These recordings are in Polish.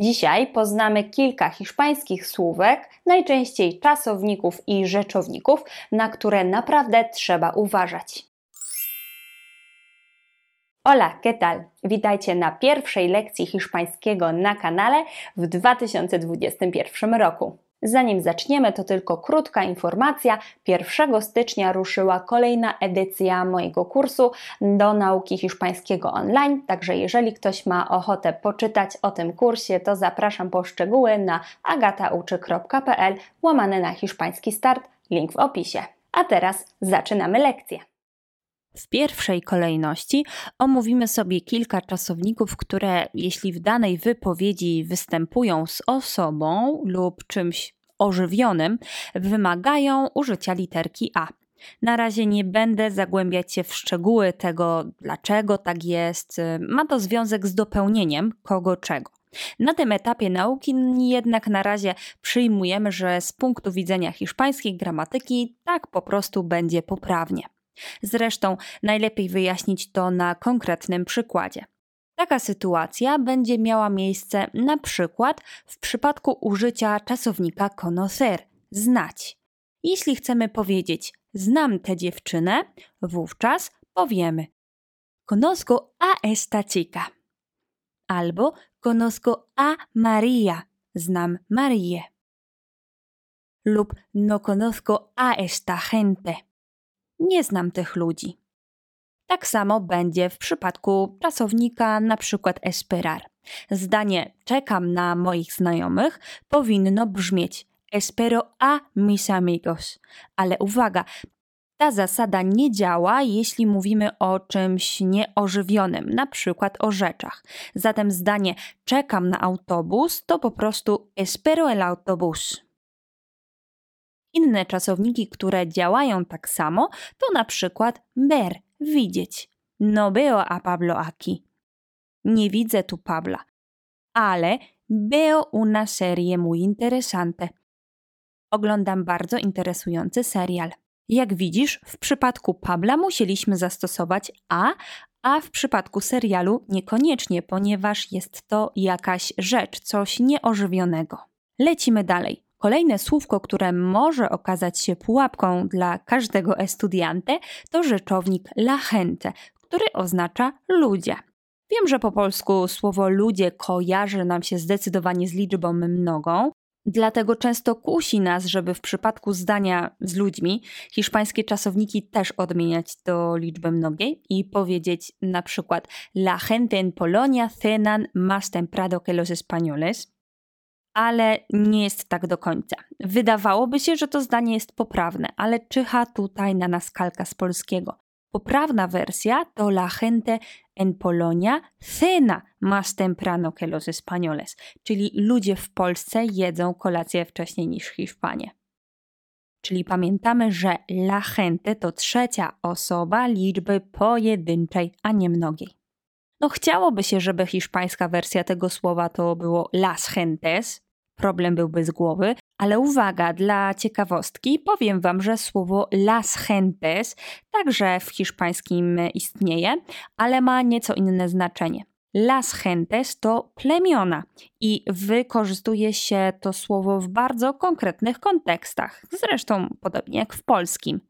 Dzisiaj poznamy kilka hiszpańskich słówek, najczęściej czasowników i rzeczowników, na które naprawdę trzeba uważać. Hola, ¿qué tal? Witajcie na pierwszej lekcji hiszpańskiego na kanale w 2021 roku. Zanim zaczniemy, to tylko krótka informacja. 1 stycznia ruszyła kolejna edycja mojego kursu do nauki hiszpańskiego online. Także jeżeli ktoś ma ochotę poczytać o tym kursie, to zapraszam po szczegóły na agatauczy.pl łamane na hiszpański start, link w opisie. A teraz zaczynamy lekcję. W pierwszej kolejności omówimy sobie kilka czasowników, które, jeśli w danej wypowiedzi występują z osobą lub czymś ożywionym, wymagają użycia literki A. Na razie nie będę zagłębiać się w szczegóły tego, dlaczego tak jest. Ma to związek z dopełnieniem kogo czego. Na tym etapie nauki jednak na razie przyjmujemy, że z punktu widzenia hiszpańskiej gramatyki tak po prostu będzie poprawnie. Zresztą najlepiej wyjaśnić to na konkretnym przykładzie. Taka sytuacja będzie miała miejsce na przykład w przypadku użycia czasownika conocer znać. Jeśli chcemy powiedzieć znam tę dziewczynę, wówczas powiemy conozco a esta chica albo conozco a Maria, znam Marię lub no conozco a esta gente nie znam tych ludzi. Tak samo będzie w przypadku czasownika na przykład esperar. Zdanie czekam na moich znajomych powinno brzmieć espero a mis amigos. Ale uwaga, ta zasada nie działa, jeśli mówimy o czymś nieożywionym, na przykład o rzeczach. Zatem zdanie czekam na autobus to po prostu espero el autobus. Inne czasowniki, które działają tak samo, to na przykład ver, widzieć. No veo a Pablo aquí. Nie widzę tu Pabla, ale veo una serie muy interesante. Oglądam bardzo interesujący serial. Jak widzisz, w przypadku Pabla musieliśmy zastosować a, a w przypadku serialu niekoniecznie, ponieważ jest to jakaś rzecz, coś nieożywionego. Lecimy dalej. Kolejne słówko, które może okazać się pułapką dla każdego estudiante, to rzeczownik la gente, który oznacza ludzie. Wiem, że po polsku słowo ludzie kojarzy nam się zdecydowanie z liczbą mnogą, dlatego często kusi nas, żeby w przypadku zdania z ludźmi hiszpańskie czasowniki też odmieniać do liczby mnogiej i powiedzieć na przykład La gente en Polonia cenan más temprano que los españoles ale nie jest tak do końca. Wydawałoby się, że to zdanie jest poprawne, ale czyha tutaj na nas kalka z polskiego. Poprawna wersja to la gente en Polonia cena más temprano que los españoles, czyli ludzie w Polsce jedzą kolację wcześniej niż Hiszpanie. Czyli pamiętamy, że la gente to trzecia osoba liczby pojedynczej, a nie mnogiej. No chciałoby się, żeby hiszpańska wersja tego słowa to było las gentes, problem byłby z głowy, ale uwaga, dla ciekawostki powiem Wam, że słowo las gentes także w hiszpańskim istnieje, ale ma nieco inne znaczenie. Las gentes to plemiona i wykorzystuje się to słowo w bardzo konkretnych kontekstach, zresztą podobnie jak w polskim.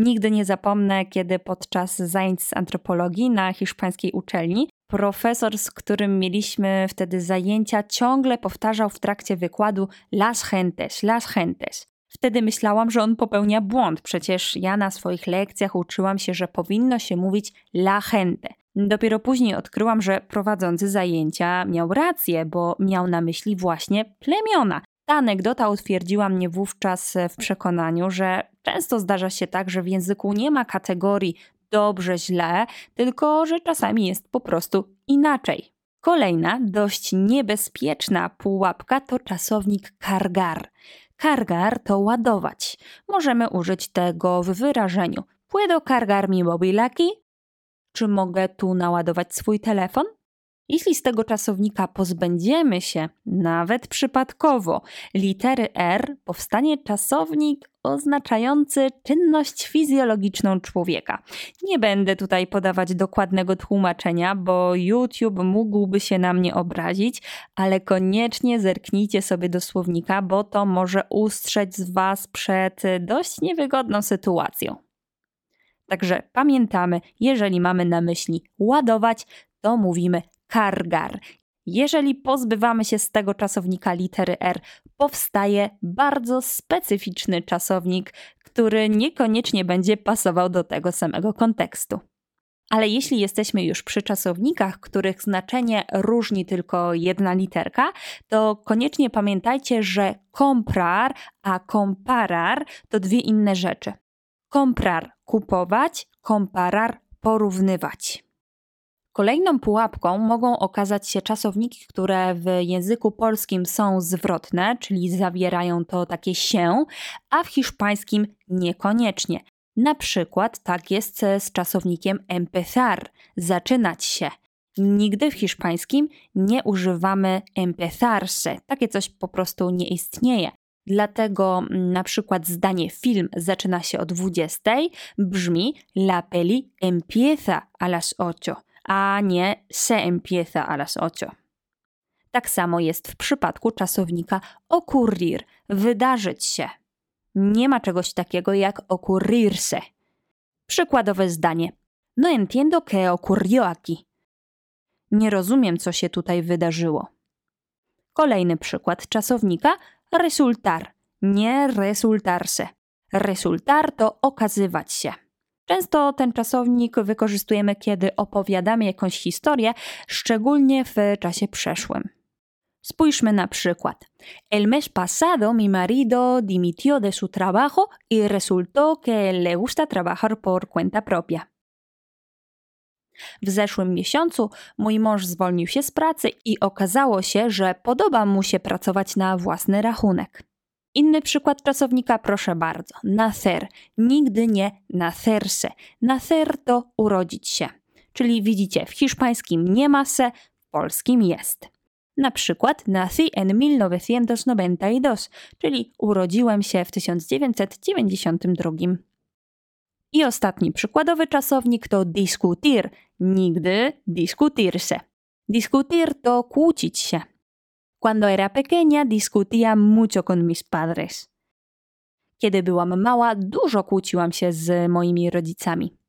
Nigdy nie zapomnę, kiedy podczas zajęć z antropologii na hiszpańskiej uczelni profesor, z którym mieliśmy wtedy zajęcia, ciągle powtarzał w trakcie wykładu las gentes, las gentes. Wtedy myślałam, że on popełnia błąd, przecież ja na swoich lekcjach uczyłam się, że powinno się mówić la gente. Dopiero później odkryłam, że prowadzący zajęcia miał rację, bo miał na myśli właśnie plemiona. Ta anegdota utwierdziła mnie wówczas w przekonaniu, że często zdarza się tak, że w języku nie ma kategorii dobrze, źle, tylko że czasami jest po prostu inaczej. Kolejna, dość niebezpieczna pułapka to czasownik cargar. Cargar to ładować. Możemy użyć tego w wyrażeniu Puedo cargar mi aquí? Czy mogę tu naładować swój telefon? Jeśli z tego czasownika pozbędziemy się, nawet przypadkowo, litery R, powstanie czasownik oznaczający czynność fizjologiczną człowieka. Nie będę tutaj podawać dokładnego tłumaczenia, bo YouTube mógłby się na mnie obrazić, ale koniecznie zerknijcie sobie do słownika, bo to może ustrzec Was przed dość niewygodną sytuacją. Także pamiętamy, jeżeli mamy na myśli ładować, to mówimy kargar. Jeżeli pozbywamy się z tego czasownika litery R, powstaje bardzo specyficzny czasownik, który niekoniecznie będzie pasował do tego samego kontekstu. Ale jeśli jesteśmy już przy czasownikach, których znaczenie różni tylko jedna literka, to koniecznie pamiętajcie, że comprar a comparar to dwie inne rzeczy. Comprar kupować, comparar porównywać. Kolejną pułapką mogą okazać się czasowniki, które w języku polskim są zwrotne, czyli zawierają to takie się, a w hiszpańskim niekoniecznie. Na przykład tak jest z czasownikiem empezar zaczynać się. Nigdy w hiszpańskim nie używamy empezarse. Takie coś po prostu nie istnieje. Dlatego mm, na przykład zdanie film zaczyna się o 20, brzmi La peli empieza a las 8 a nie se empieza a las ocho. Tak samo jest w przypadku czasownika ocurrir, wydarzyć się. Nie ma czegoś takiego jak ocurrirse. Przykładowe zdanie. No entiendo que ocurrió aquí. Nie rozumiem, co się tutaj wydarzyło. Kolejny przykład czasownika resultar, nie resultarse. Resultar to okazywać się. Często ten czasownik wykorzystujemy, kiedy opowiadamy jakąś historię, szczególnie w czasie przeszłym. Spójrzmy na przykład. El mes pasado mi marido dimitió de su trabajo y resultó que le gusta trabajar por cuenta propia. W zeszłym miesiącu mój mąż zwolnił się z pracy i okazało się, że podoba mu się pracować na własny rachunek. Inny przykład czasownika, proszę bardzo. Nacer. Nigdy nie nacerse. Nacer to urodzić się. Czyli widzicie, w hiszpańskim nie ma se, w polskim jest. Na przykład nací en 1992, czyli urodziłem się w 1992. I ostatni przykładowy czasownik to discutir. Nigdy discutirse. Discutir to kłócić się. Cuando era pequeña discutía mucho con mis padres. Kiedy byłam mała, dużo kłóciłam się z moimi rodzicami.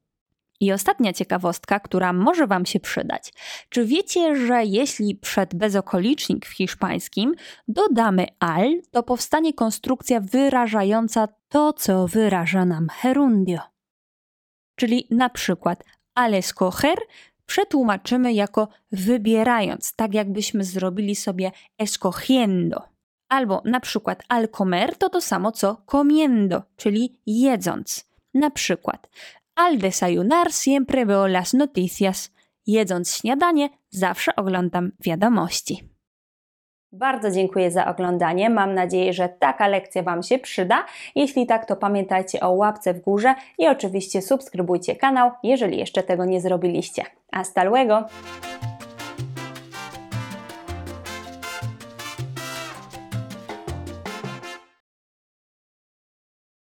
I ostatnia ciekawostka, która może Wam się przydać. Czy wiecie, że jeśli przed bezokolicznik w hiszpańskim dodamy al, to powstanie konstrukcja wyrażająca to, co wyraża nam gerundio? Czyli na przykład al escoger przetłumaczymy jako wybierając, tak jakbyśmy zrobili sobie escogiendo. Albo na przykład al comer to to samo co comiendo, czyli jedząc. Na przykład al desayunar siempre veo las noticias. Jedząc śniadanie zawsze oglądam wiadomości. Bardzo dziękuję za oglądanie. Mam nadzieję, że taka lekcja Wam się przyda. Jeśli tak, to pamiętajcie o łapce w górze i oczywiście subskrybujcie kanał, jeżeli jeszcze tego nie zrobiliście. Hasta luego!